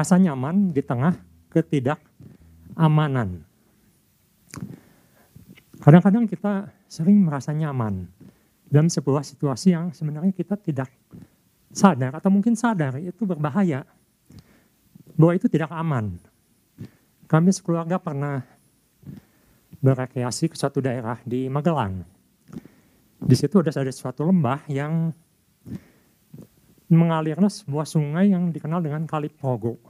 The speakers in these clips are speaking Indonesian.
merasa nyaman di tengah ketidakamanan. Kadang-kadang kita sering merasa nyaman dalam sebuah situasi yang sebenarnya kita tidak sadar atau mungkin sadar itu berbahaya bahwa itu tidak aman. Kami sekeluarga pernah berekreasi ke suatu daerah di Magelang. Di situ ada ada suatu lembah yang mengalirnya sebuah sungai yang dikenal dengan Kali Progo.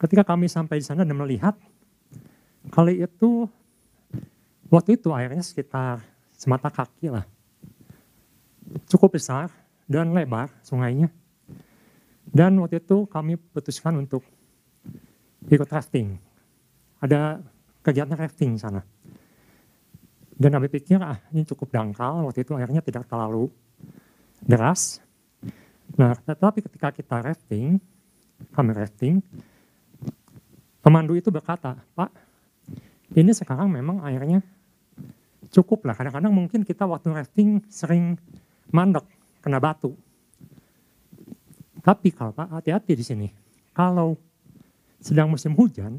Ketika kami sampai di sana dan melihat kali itu waktu itu airnya sekitar semata kaki lah. Cukup besar dan lebar sungainya. Dan waktu itu kami putuskan untuk ikut rafting. Ada kegiatan rafting sana. Dan kami pikir, ah ini cukup dangkal, waktu itu airnya tidak terlalu deras. Nah, tetapi ketika kita rafting, kami rafting, pemandu itu berkata, Pak, ini sekarang memang airnya cukup lah. Kadang-kadang mungkin kita waktu rafting sering mandek, kena batu. Tapi kalau Pak hati-hati di sini. Kalau sedang musim hujan,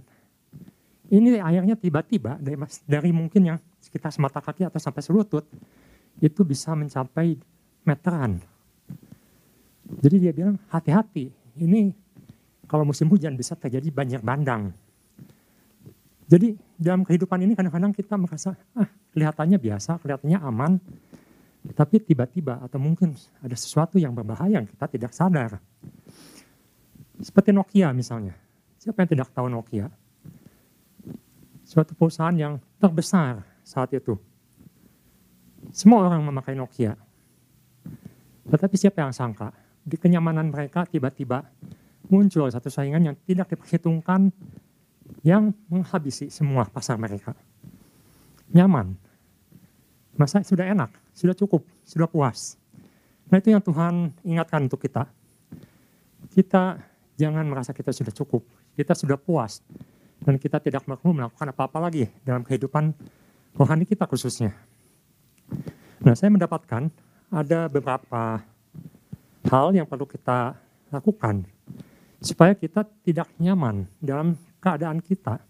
ini airnya tiba-tiba dari, dari mungkin yang sekitar semata kaki atau sampai selutut, itu bisa mencapai meteran. Jadi dia bilang hati-hati, ini kalau musim hujan bisa terjadi banjir bandang. Jadi dalam kehidupan ini kadang-kadang kita merasa ah kelihatannya biasa, kelihatannya aman, tapi tiba-tiba atau mungkin ada sesuatu yang berbahaya yang kita tidak sadar. Seperti Nokia misalnya. Siapa yang tidak tahu Nokia? Suatu perusahaan yang terbesar saat itu. Semua orang memakai Nokia. Tetapi siapa yang sangka? Di kenyamanan mereka tiba-tiba muncul satu saingan yang tidak diperhitungkan yang menghabisi semua pasar mereka. Nyaman. Masa sudah enak? sudah cukup, sudah puas. Nah itu yang Tuhan ingatkan untuk kita. Kita jangan merasa kita sudah cukup, kita sudah puas, dan kita tidak perlu melakukan apa-apa lagi dalam kehidupan rohani kita khususnya. Nah saya mendapatkan ada beberapa hal yang perlu kita lakukan supaya kita tidak nyaman dalam keadaan kita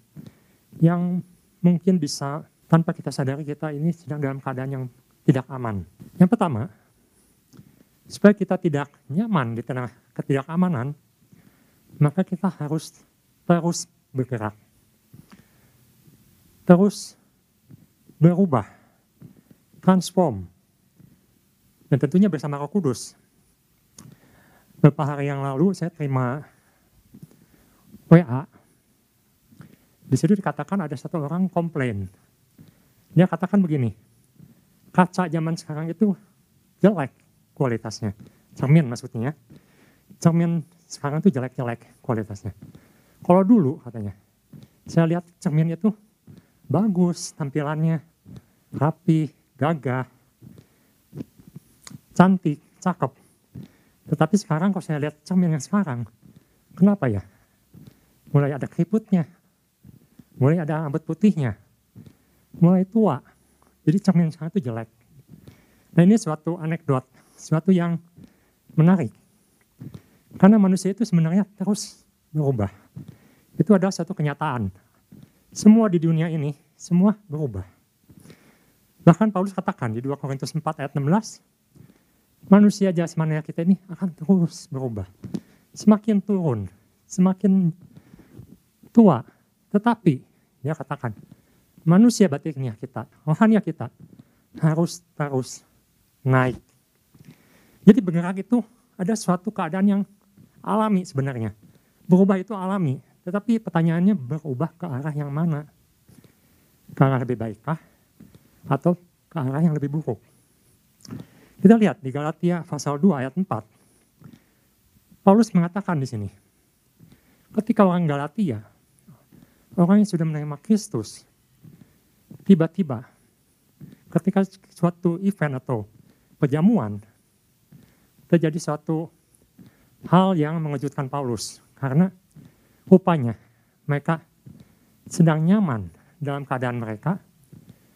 yang mungkin bisa tanpa kita sadari kita ini sedang dalam keadaan yang tidak aman. Yang pertama, supaya kita tidak nyaman di tengah ketidakamanan, maka kita harus terus bergerak. Terus berubah, transform. Dan tentunya bersama Roh Kudus. Beberapa hari yang lalu saya terima WA. Di situ dikatakan ada satu orang komplain. Dia katakan begini, kaca zaman sekarang itu jelek kualitasnya. Cermin maksudnya. Cermin sekarang itu jelek-jelek kualitasnya. Kalau dulu katanya, saya lihat cermin itu bagus tampilannya, rapi, gagah, cantik, cakep. Tetapi sekarang kalau saya lihat cermin yang sekarang, kenapa ya? Mulai ada keriputnya, mulai ada rambut putihnya, mulai tua, jadi cermin sekarang itu jelek. Nah ini suatu anekdot, suatu yang menarik. Karena manusia itu sebenarnya terus berubah. Itu adalah satu kenyataan. Semua di dunia ini, semua berubah. Bahkan Paulus katakan di 2 Korintus 4 ayat 16, manusia jasmani kita ini akan terus berubah. Semakin turun, semakin tua. Tetapi, dia katakan, manusia batinnya kita, rohania kita harus terus naik. Jadi bergerak itu ada suatu keadaan yang alami sebenarnya. Berubah itu alami, tetapi pertanyaannya berubah ke arah yang mana? Ke arah lebih baikkah? Atau ke arah yang lebih buruk? Kita lihat di Galatia pasal 2 ayat 4. Paulus mengatakan di sini, ketika orang Galatia, orang yang sudah menerima Kristus, tiba-tiba ketika suatu event atau perjamuan terjadi suatu hal yang mengejutkan Paulus. Karena rupanya mereka sedang nyaman dalam keadaan mereka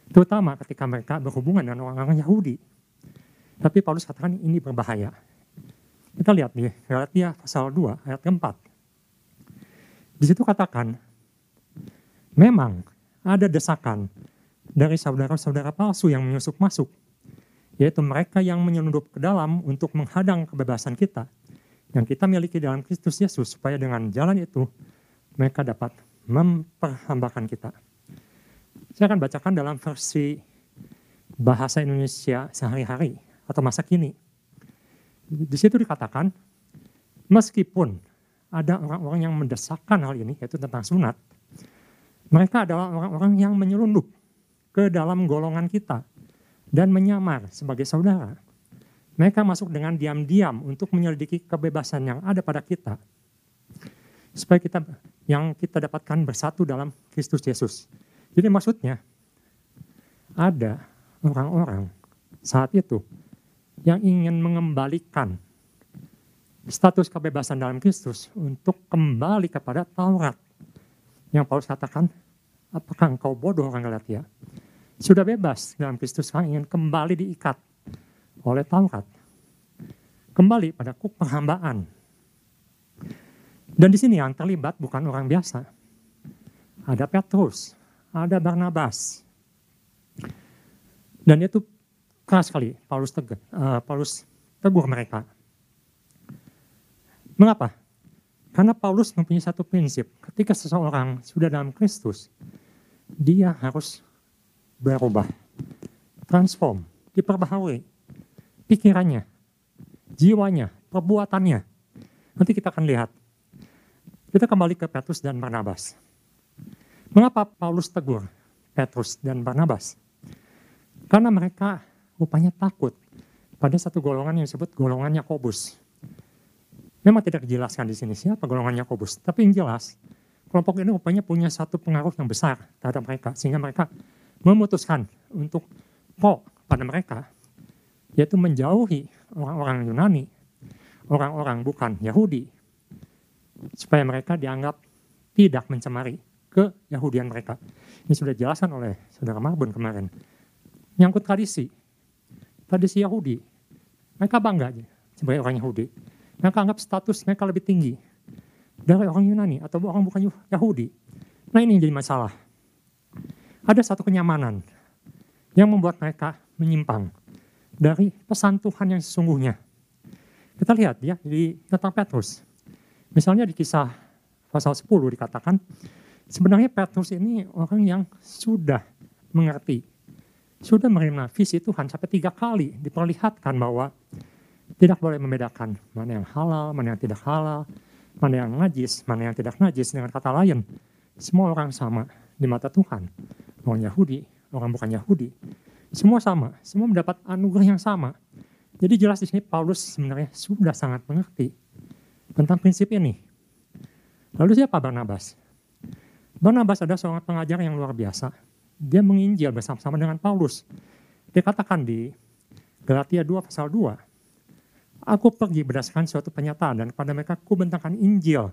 terutama ketika mereka berhubungan dengan orang-orang Yahudi. Tapi Paulus katakan ini berbahaya. Kita lihat di Galatia pasal 2 ayat keempat. Di situ katakan, memang ada desakan dari saudara-saudara palsu yang menyusup masuk, yaitu mereka yang menyelundup ke dalam untuk menghadang kebebasan kita yang kita miliki dalam Kristus Yesus supaya dengan jalan itu mereka dapat memperhambakan kita. Saya akan bacakan dalam versi bahasa Indonesia sehari-hari atau masa kini. Di situ dikatakan, meskipun ada orang-orang yang mendesakkan hal ini, yaitu tentang sunat, mereka adalah orang-orang yang menyelundup ke dalam golongan kita dan menyamar sebagai saudara. Mereka masuk dengan diam-diam untuk menyelidiki kebebasan yang ada pada kita. Supaya kita yang kita dapatkan bersatu dalam Kristus Yesus. Jadi maksudnya ada orang-orang saat itu yang ingin mengembalikan status kebebasan dalam Kristus untuk kembali kepada Taurat. Yang Paulus katakan, apakah engkau bodoh orang Galatia? Sudah bebas dalam Kristus, sekarang ingin kembali diikat oleh Taurat. Kembali pada kuk perhambaan. Dan di sini yang terlibat bukan orang biasa. Ada Petrus, ada Barnabas. Dan itu keras sekali Paulus tegur, uh, Paulus tegur mereka. Mengapa? Karena Paulus mempunyai satu prinsip, ketika seseorang sudah dalam Kristus, dia harus berubah, transform, diperbaharui, pikirannya, jiwanya, perbuatannya. Nanti kita akan lihat. Kita kembali ke Petrus dan Barnabas. Mengapa Paulus tegur Petrus dan Barnabas? Karena mereka rupanya takut pada satu golongan yang disebut golongan Yakobus. Memang tidak dijelaskan di sini siapa golongan Yakobus, tapi yang jelas kelompok ini rupanya punya satu pengaruh yang besar terhadap mereka sehingga mereka memutuskan untuk pro pada mereka yaitu menjauhi orang-orang Yunani, orang-orang bukan Yahudi, supaya mereka dianggap tidak mencemari ke Yahudian mereka. Ini sudah dijelaskan oleh saudara Marbun kemarin. Nyangkut tradisi, tradisi Yahudi. Mereka bangga sebagai orang Yahudi. Mereka anggap status mereka lebih tinggi dari orang Yunani atau orang bukan Yahudi. Nah ini jadi masalah. Ada satu kenyamanan yang membuat mereka menyimpang dari pesan Tuhan yang sesungguhnya. Kita lihat ya di tentang Petrus. Misalnya di kisah pasal 10 dikatakan, sebenarnya Petrus ini orang yang sudah mengerti, sudah menerima visi Tuhan sampai tiga kali diperlihatkan bahwa tidak boleh membedakan mana yang halal, mana yang tidak halal, mana yang najis, mana yang tidak najis. Dengan kata lain, semua orang sama di mata Tuhan. Orang Yahudi, orang bukan Yahudi, semua sama, semua mendapat anugerah yang sama. Jadi jelas di sini Paulus sebenarnya sudah sangat mengerti tentang prinsip ini. Lalu siapa Barnabas? Barnabas adalah seorang pengajar yang luar biasa. Dia menginjil bersama-sama dengan Paulus. Dia katakan di Galatia 2 pasal 2, Aku pergi berdasarkan suatu pernyataan dan kepada mereka ku bentangkan Injil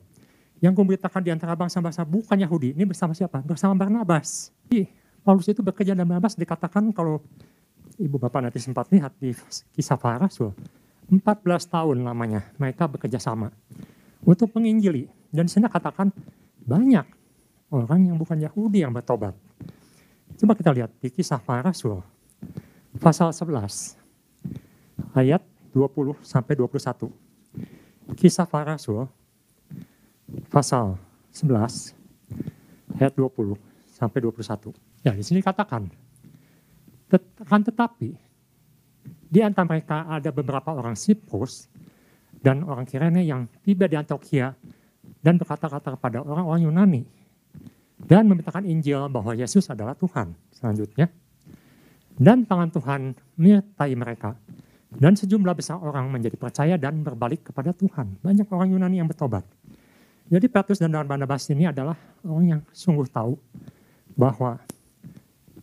yang kuberitakan di antara bangsa-bangsa bukan Yahudi. Ini bersama siapa? Bersama Barnabas. Paulus itu bekerja dan Barnabas dikatakan kalau ibu bapak nanti sempat lihat di kisah para rasul, 14 tahun lamanya mereka bekerja sama untuk menginjili. Dan sana katakan banyak orang yang bukan Yahudi yang bertobat. Coba kita lihat di kisah para rasul, pasal 11, ayat 20 sampai 21. Kisah para rasul, pasal 11, ayat 20 sampai 21. Ya, di sini katakan, akan tetapi di antara mereka ada beberapa orang Siprus dan orang Kirene yang tiba di Antioquia dan berkata-kata kepada orang-orang Yunani dan memintakan Injil bahwa Yesus adalah Tuhan. Selanjutnya, dan tangan Tuhan menyertai mereka dan sejumlah besar orang menjadi percaya dan berbalik kepada Tuhan. Banyak orang Yunani yang bertobat. Jadi Petrus dan Barnabas ini adalah orang yang sungguh tahu bahwa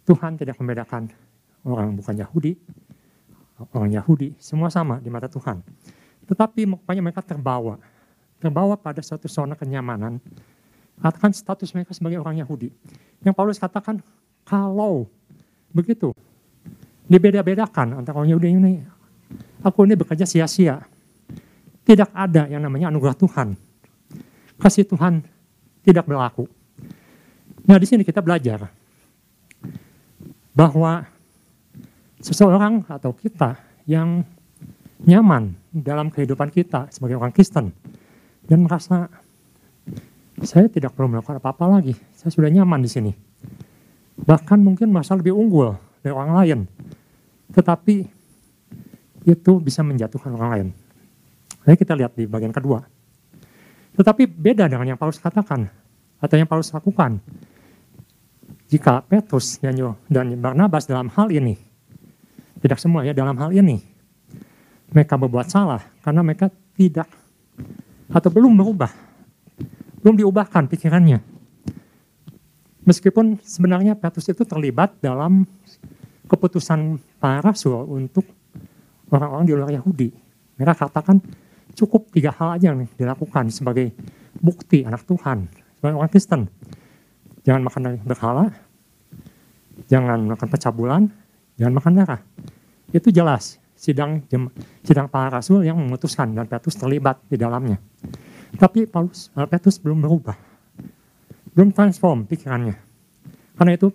Tuhan tidak membedakan orang bukan Yahudi, orang Yahudi, semua sama di mata Tuhan. Tetapi makanya mereka terbawa, terbawa pada suatu zona kenyamanan, katakan status mereka sebagai orang Yahudi. Yang Paulus katakan, kalau begitu, dibeda-bedakan antara orang Yahudi ini, aku ini bekerja sia-sia, tidak ada yang namanya anugerah Tuhan. Kasih Tuhan tidak berlaku. Nah, di sini kita belajar bahwa seseorang atau kita yang nyaman dalam kehidupan kita sebagai orang Kristen dan merasa saya tidak perlu melakukan apa-apa lagi, saya sudah nyaman di sini. Bahkan mungkin merasa lebih unggul dari orang lain, tetapi itu bisa menjatuhkan orang lain. Jadi kita lihat di bagian kedua. Tetapi beda dengan yang Paulus katakan atau yang Paulus lakukan. Jika Petrus dan Barnabas dalam hal ini, tidak semua ya dalam hal ini, mereka berbuat salah karena mereka tidak atau belum berubah, belum diubahkan pikirannya. Meskipun sebenarnya Petrus itu terlibat dalam keputusan para rasul untuk orang-orang di luar Yahudi. Mereka katakan cukup tiga hal aja yang dilakukan sebagai bukti anak Tuhan, sebagai orang Kristen. Jangan makan dari berhala, jangan makan pecah bulan, jangan makan darah. Itu jelas sidang sidang para rasul yang memutuskan dan Petrus terlibat di dalamnya. Tapi Paulus uh, Petrus belum berubah. Belum transform pikirannya. Karena itu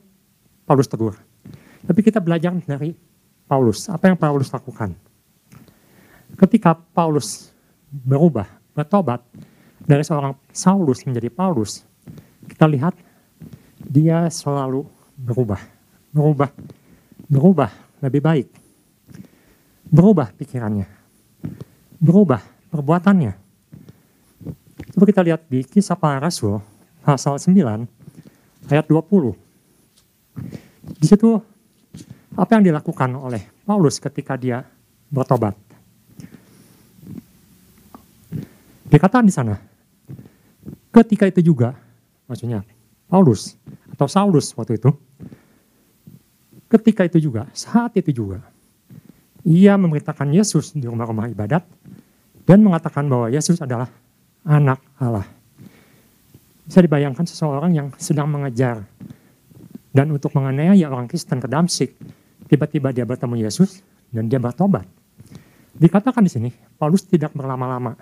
Paulus tegur. Tapi kita belajar dari Paulus. Apa yang Paulus lakukan? Ketika Paulus berubah, bertobat dari seorang Saulus menjadi Paulus, kita lihat dia selalu berubah, berubah, berubah lebih baik, berubah pikirannya, berubah perbuatannya. Coba kita lihat di kisah para rasul, pasal 9, ayat 20. Di situ apa yang dilakukan oleh Paulus ketika dia bertobat? Dikatakan di sana, ketika itu juga, maksudnya Paulus atau Saulus waktu itu, ketika itu juga, saat itu juga, ia memberitakan Yesus di rumah-rumah ibadat dan mengatakan bahwa Yesus adalah anak Allah. Bisa dibayangkan seseorang yang sedang mengejar dan untuk menganiaya orang Kristen ke Damsik, tiba-tiba dia bertemu Yesus dan dia bertobat. Dikatakan di sini, Paulus tidak berlama-lama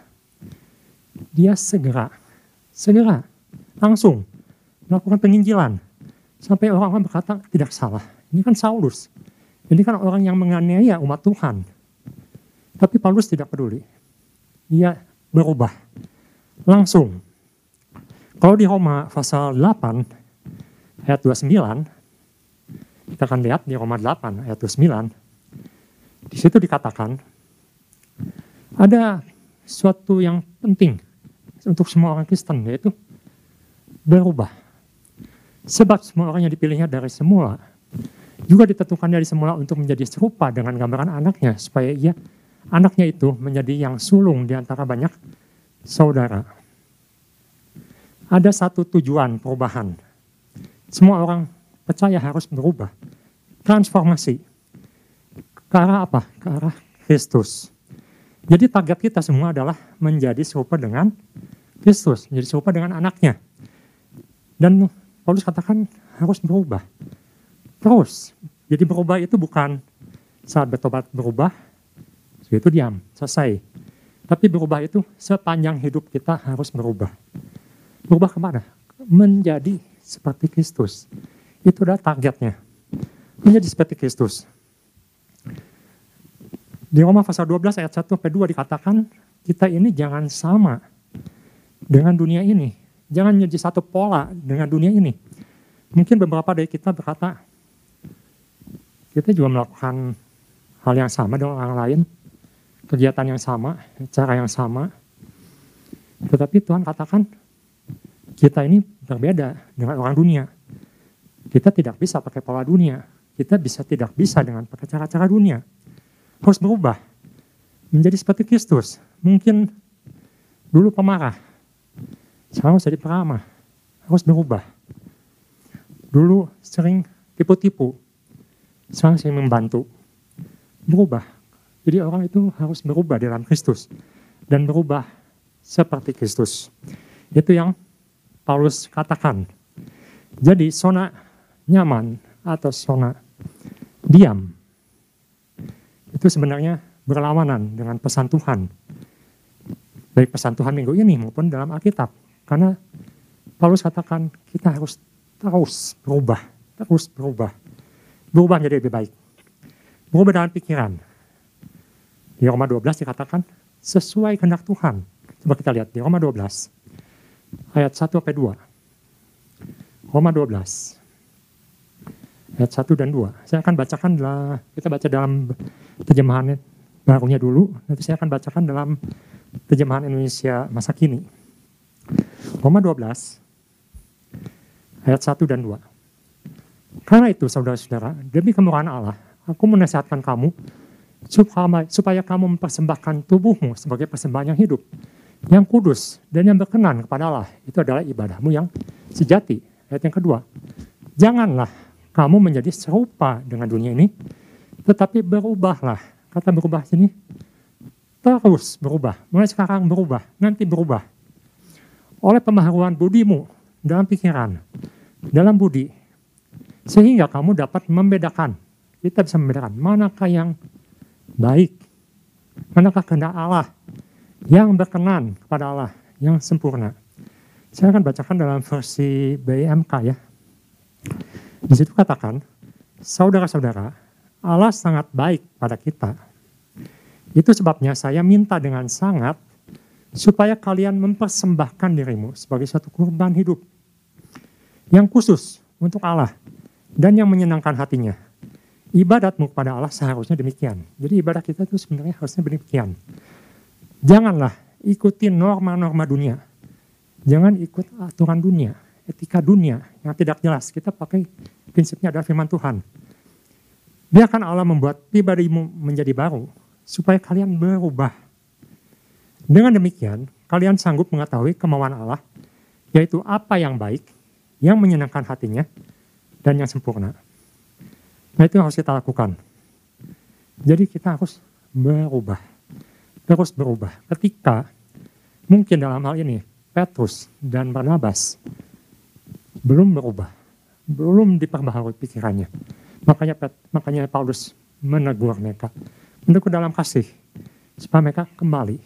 dia segera, segera, langsung melakukan penginjilan. Sampai orang-orang berkata tidak salah. Ini kan Saulus. Ini kan orang yang menganiaya umat Tuhan. Tapi Paulus tidak peduli. Dia berubah. Langsung. Kalau di Roma pasal 8 ayat 29, kita akan lihat di Roma 8 ayat 29, di situ dikatakan ada suatu yang penting untuk semua orang Kristen yaitu berubah. Sebab semua orang yang dipilihnya dari semula juga ditentukan dari semula untuk menjadi serupa dengan gambaran anaknya supaya ia anaknya itu menjadi yang sulung di antara banyak saudara. Ada satu tujuan perubahan. Semua orang percaya harus berubah. Transformasi. Ke arah apa? Ke arah Kristus. Jadi target kita semua adalah menjadi serupa dengan Kristus, menjadi serupa dengan anaknya. Dan Paulus katakan harus berubah. Terus, jadi berubah itu bukan saat bertobat berubah, itu diam, selesai. Tapi berubah itu sepanjang hidup kita harus berubah. Berubah ke mana? Menjadi seperti Kristus. Itu adalah targetnya. Menjadi seperti Kristus. Di Roma pasal 12 ayat 1 sampai 2 dikatakan kita ini jangan sama dengan dunia ini. Jangan menjadi satu pola dengan dunia ini. Mungkin beberapa dari kita berkata, kita juga melakukan hal yang sama dengan orang lain, kegiatan yang sama, cara yang sama. Tetapi Tuhan katakan, kita ini berbeda dengan orang dunia. Kita tidak bisa pakai pola dunia. Kita bisa tidak bisa dengan pakai cara-cara dunia harus berubah menjadi seperti Kristus. Mungkin dulu pemarah, sekarang jadi peramah, harus berubah. Dulu sering tipu-tipu, sekarang sering membantu, berubah. Jadi orang itu harus berubah dalam Kristus dan berubah seperti Kristus. Itu yang Paulus katakan. Jadi zona nyaman atau zona diam itu sebenarnya berlawanan dengan pesan Tuhan. Baik pesan Tuhan minggu ini maupun dalam Alkitab. Karena Paulus katakan kita harus terus berubah, terus berubah. Berubah menjadi lebih baik. Berubah dalam pikiran. Di Roma 12 dikatakan sesuai kehendak Tuhan. Coba kita lihat di Roma 12 ayat 1 sampai 2. Roma 12 ayat 1 dan 2. Saya akan bacakan kita baca dalam terjemahan barunya dulu, nanti saya akan bacakan dalam terjemahan Indonesia masa kini. Roma 12 ayat 1 dan 2. Karena itu saudara-saudara, demi kemurahan Allah, aku menasihatkan kamu supaya, supaya kamu mempersembahkan tubuhmu sebagai persembahan yang hidup, yang kudus dan yang berkenan kepada Allah. Itu adalah ibadahmu yang sejati. Ayat yang kedua, janganlah kamu menjadi serupa dengan dunia ini, tetapi berubahlah. Kata berubah sini, terus berubah. Mulai sekarang berubah, nanti berubah. Oleh pemaharuan budimu dalam pikiran, dalam budi, sehingga kamu dapat membedakan. Kita bisa membedakan manakah yang baik, manakah kehendak Allah yang berkenan kepada Allah, yang sempurna. Saya akan bacakan dalam versi BMK ya. Di situ katakan, saudara-saudara, Allah sangat baik pada kita. Itu sebabnya saya minta dengan sangat supaya kalian mempersembahkan dirimu sebagai satu kurban hidup yang khusus untuk Allah dan yang menyenangkan hatinya. Ibadatmu kepada Allah seharusnya demikian. Jadi ibadah kita itu sebenarnya harusnya demikian. Janganlah ikuti norma-norma dunia. Jangan ikut aturan dunia etika dunia yang tidak jelas. Kita pakai prinsipnya adalah firman Tuhan. Biarkan Allah membuat pribadimu menjadi baru supaya kalian berubah. Dengan demikian, kalian sanggup mengetahui kemauan Allah, yaitu apa yang baik, yang menyenangkan hatinya, dan yang sempurna. Nah itu yang harus kita lakukan. Jadi kita harus berubah. Terus berubah. Ketika mungkin dalam hal ini Petrus dan Barnabas belum berubah, belum diperbaharui pikirannya. Makanya makanya Paulus menegur mereka, menegur dalam kasih. Supaya mereka kembali,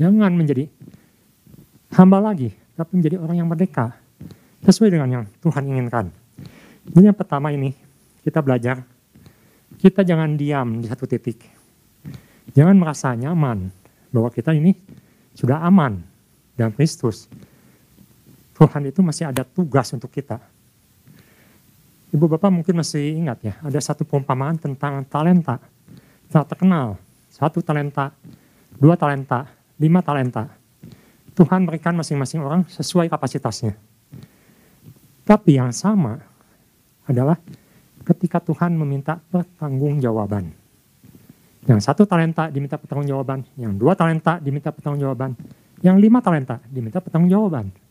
jangan menjadi hamba lagi, tapi menjadi orang yang merdeka. Sesuai dengan yang Tuhan inginkan. Jadi yang pertama ini kita belajar, kita jangan diam di satu titik, jangan merasa nyaman bahwa kita ini sudah aman dalam Kristus Tuhan itu masih ada tugas untuk kita. Ibu Bapak mungkin masih ingat ya, ada satu perumpamaan tentang talenta. Tak terkenal, satu talenta, dua talenta, lima talenta. Tuhan berikan masing-masing orang sesuai kapasitasnya. Tapi yang sama adalah ketika Tuhan meminta pertanggungjawaban. Yang satu talenta diminta pertanggungjawaban, yang dua talenta diminta pertanggungjawaban, yang lima talenta diminta pertanggungjawaban.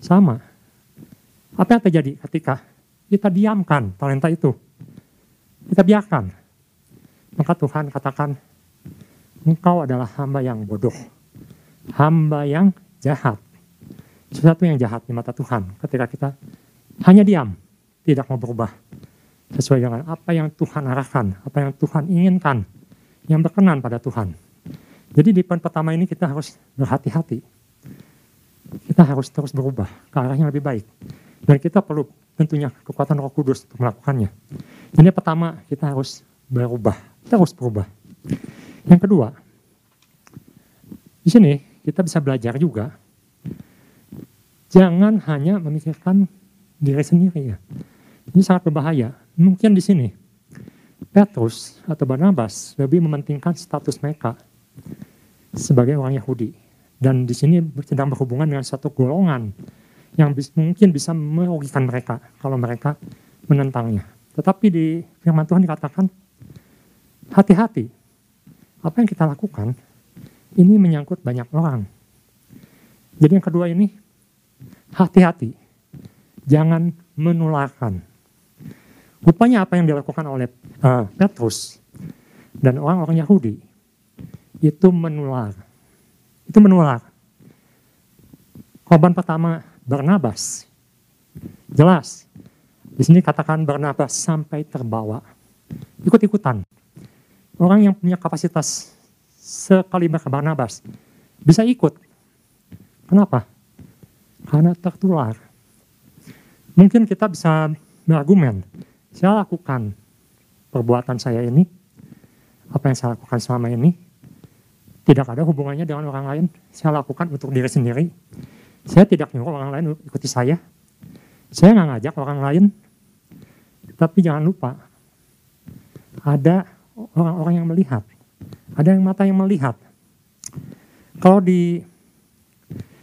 Sama. Apa yang terjadi ketika kita diamkan talenta itu? Kita biarkan. Maka Tuhan katakan, engkau adalah hamba yang bodoh. Hamba yang jahat. Sesuatu yang jahat di mata Tuhan ketika kita hanya diam, tidak mau berubah. Sesuai dengan apa yang Tuhan arahkan, apa yang Tuhan inginkan, yang berkenan pada Tuhan. Jadi di poin pertama ini kita harus berhati-hati kita harus terus berubah ke arah yang lebih baik. Dan kita perlu tentunya kekuatan roh kudus untuk melakukannya. Ini pertama, kita harus berubah, terus berubah. Yang kedua, di sini kita bisa belajar juga, jangan hanya memikirkan diri sendiri ya. Ini sangat berbahaya. Mungkin di sini, Petrus atau Barnabas lebih mementingkan status mereka sebagai orang Yahudi dan di sini sedang berhubungan dengan satu golongan yang bis, mungkin bisa merugikan mereka kalau mereka menentangnya. Tetapi di firman Tuhan dikatakan, hati-hati, apa yang kita lakukan ini menyangkut banyak orang. Jadi yang kedua ini, hati-hati, jangan menularkan. Rupanya apa yang dilakukan oleh uh, Petrus dan orang-orang Yahudi itu menular itu menular. Korban pertama Barnabas. Jelas. Di sini katakan Barnabas sampai terbawa. Ikut-ikutan. Orang yang punya kapasitas sekaliber Barnabas bisa ikut Kenapa? Karena tertular. Mungkin kita bisa berargumen, saya lakukan perbuatan saya ini, apa yang saya lakukan selama ini, tidak ada hubungannya dengan orang lain. Saya lakukan untuk diri sendiri. Saya tidak nyuruh orang lain ikuti saya. Saya nggak ngajak orang lain. Tapi jangan lupa, ada orang-orang yang melihat. Ada yang mata yang melihat. Kalau di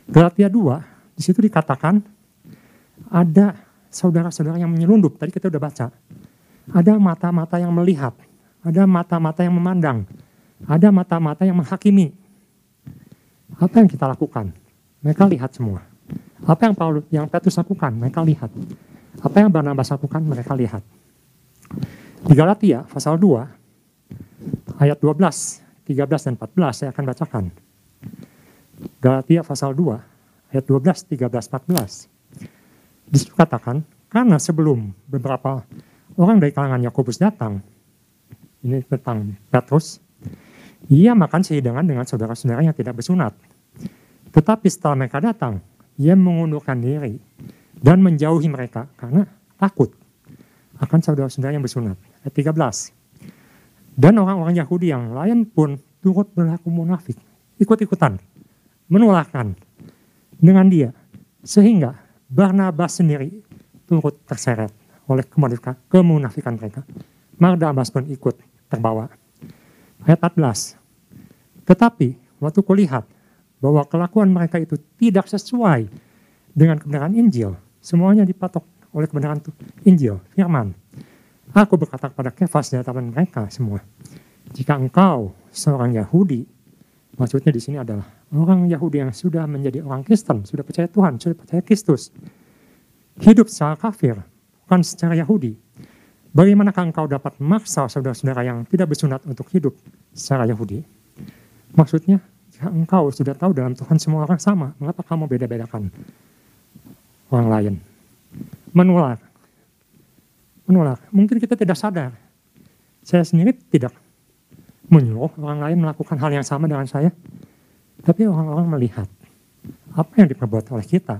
Galatia 2, di situ dikatakan ada saudara-saudara yang menyelundup. Tadi kita udah baca. Ada mata-mata yang melihat. Ada mata-mata yang memandang. Ada mata-mata yang menghakimi. Apa yang kita lakukan? Mereka lihat semua. Apa yang Paulus, yang Petrus lakukan? Mereka lihat. Apa yang Barnabas lakukan? Mereka lihat. Di Galatia pasal 2 ayat 12, 13 dan 14 saya akan bacakan. Galatia pasal 2 ayat 12, 13, 14. Di situ katakan, karena sebelum beberapa orang dari kalangan Yakobus datang, ini tentang Petrus, ia makan sehidangan dengan saudara-saudara yang tidak bersunat. Tetapi setelah mereka datang, ia mengundurkan diri dan menjauhi mereka karena takut akan saudara-saudara yang bersunat. Ayat 13. Dan orang-orang Yahudi yang lain pun turut berlaku munafik, ikut-ikutan, menolakkan dengan dia. Sehingga Barnabas sendiri turut terseret oleh kemunafikan mereka. Barnabas pun ikut terbawa. Ayat 14. Tetapi waktu kulihat bahwa kelakuan mereka itu tidak sesuai dengan kebenaran Injil, semuanya dipatok oleh kebenaran Injil, firman. Aku berkata kepada Kefas di hadapan mereka semua, jika engkau seorang Yahudi, maksudnya di sini adalah orang Yahudi yang sudah menjadi orang Kristen, sudah percaya Tuhan, sudah percaya Kristus, hidup secara kafir, bukan secara Yahudi, Bagaimanakah engkau dapat memaksa saudara-saudara yang tidak bersunat untuk hidup secara Yahudi? Maksudnya, jika engkau sudah tahu dalam Tuhan semua orang sama, mengapa kamu beda-bedakan orang lain? Menular. Menular. Mungkin kita tidak sadar. Saya sendiri tidak menyuruh orang lain melakukan hal yang sama dengan saya. Tapi orang-orang melihat apa yang diperbuat oleh kita.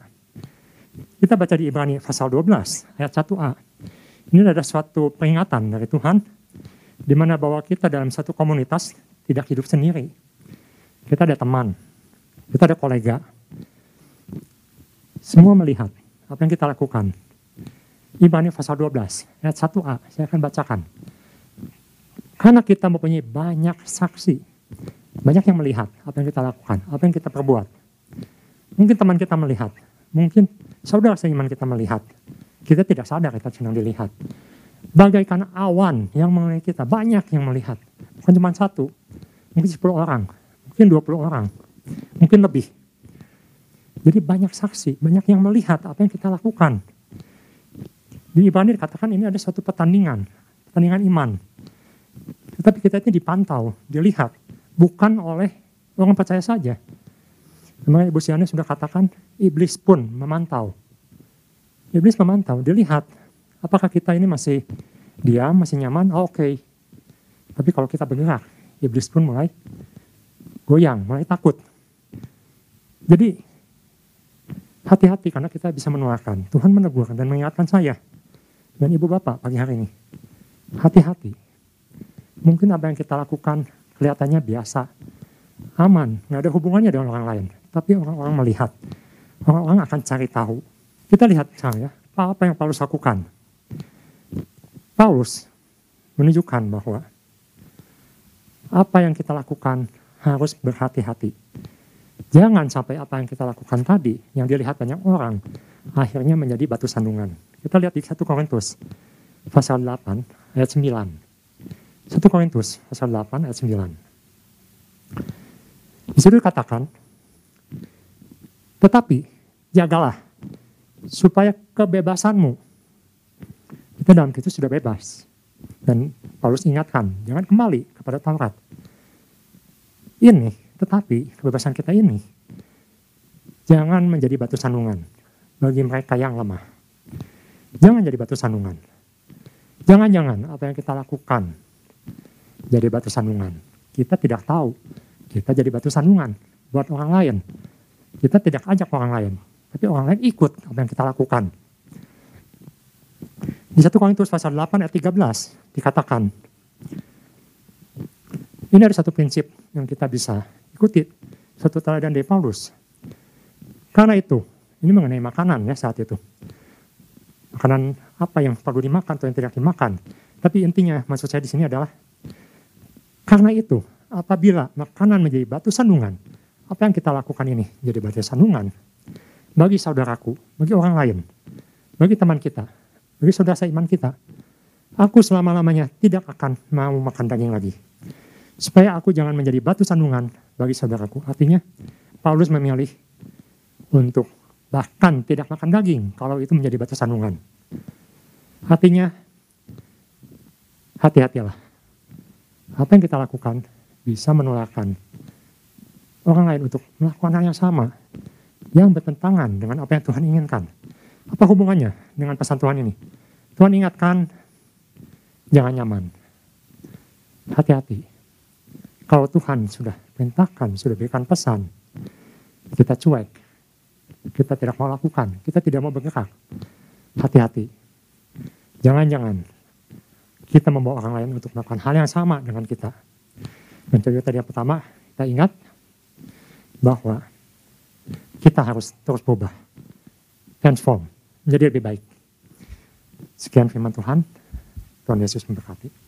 Kita baca di Ibrani pasal 12 ayat 1a. Ini adalah suatu peringatan dari Tuhan, di mana bahwa kita dalam satu komunitas tidak hidup sendiri. Kita ada teman, kita ada kolega. Semua melihat apa yang kita lakukan. Ibrani pasal 12, ayat 1a, saya akan bacakan. Karena kita mempunyai banyak saksi, banyak yang melihat apa yang kita lakukan, apa yang kita perbuat. Mungkin teman kita melihat, mungkin saudara seiman kita melihat, kita tidak sadar kita sedang dilihat. Bagaikan awan yang mengelilingi kita, banyak yang melihat. Bukan cuma satu, mungkin 10 orang, mungkin 20 orang, mungkin lebih. Jadi banyak saksi, banyak yang melihat apa yang kita lakukan. Di Ibrani dikatakan ini ada suatu pertandingan, pertandingan iman. Tetapi kita ini dipantau, dilihat, bukan oleh orang percaya saja. Memang Ibu Siana sudah katakan, iblis pun memantau. Iblis memantau, dia lihat apakah kita ini masih diam, masih nyaman, oh, oke. Okay. Tapi kalau kita bergerak, iblis pun mulai goyang, mulai takut. Jadi hati-hati karena kita bisa menularkan. Tuhan menegur dan mengingatkan saya dan ibu bapak pagi hari ini. Hati-hati. Mungkin apa yang kita lakukan kelihatannya biasa, aman, nggak ada hubungannya dengan orang lain. Tapi orang-orang melihat, orang-orang akan cari tahu kita lihat misalnya, apa yang Paulus lakukan. Paulus menunjukkan bahwa apa yang kita lakukan harus berhati-hati. Jangan sampai apa yang kita lakukan tadi, yang dilihat banyak orang, akhirnya menjadi batu sandungan. Kita lihat di 1 Korintus pasal 8 ayat 9. 1 Korintus pasal 8 ayat 9. Di situ dikatakan, tetapi jagalah supaya kebebasanmu. Kita dalam Kristus sudah bebas. Dan Paulus ingatkan, jangan kembali kepada Taurat. Ini, tetapi kebebasan kita ini, jangan menjadi batu sandungan bagi mereka yang lemah. Jangan jadi batu sandungan. Jangan-jangan apa yang kita lakukan jadi batu sandungan. Kita tidak tahu, kita jadi batu sandungan buat orang lain. Kita tidak ajak orang lain, tapi orang lain ikut apa yang kita lakukan. Di 1 Korintus pasal 8 ayat 13 dikatakan, ini ada satu prinsip yang kita bisa ikuti, satu teladan dari Paulus. Karena itu, ini mengenai makanan ya saat itu. Makanan apa yang perlu dimakan atau yang tidak dimakan. Tapi intinya maksud saya di sini adalah karena itu apabila makanan menjadi batu sandungan, apa yang kita lakukan ini jadi batu sandungan bagi saudaraku, bagi orang lain, bagi teman kita, bagi saudara seiman kita, aku selama-lamanya tidak akan mau makan daging lagi. Supaya aku jangan menjadi batu sandungan bagi saudaraku. Artinya, Paulus memilih untuk bahkan tidak makan daging kalau itu menjadi batu sandungan. Artinya, hati-hatilah. Apa yang kita lakukan bisa menularkan orang lain untuk melakukan hal yang sama yang bertentangan dengan apa yang Tuhan inginkan. Apa hubungannya dengan pesan Tuhan ini? Tuhan ingatkan, jangan nyaman. Hati-hati. Kalau Tuhan sudah perintahkan, sudah berikan pesan, kita cuek, kita tidak mau lakukan, kita tidak mau bergerak. Hati-hati. Jangan-jangan kita membawa orang lain untuk melakukan hal yang sama dengan kita. Dan tadi yang pertama, kita ingat bahwa kita harus terus berubah. Transform, menjadi lebih baik. Sekian firman Tuhan. Tuhan Yesus memberkati.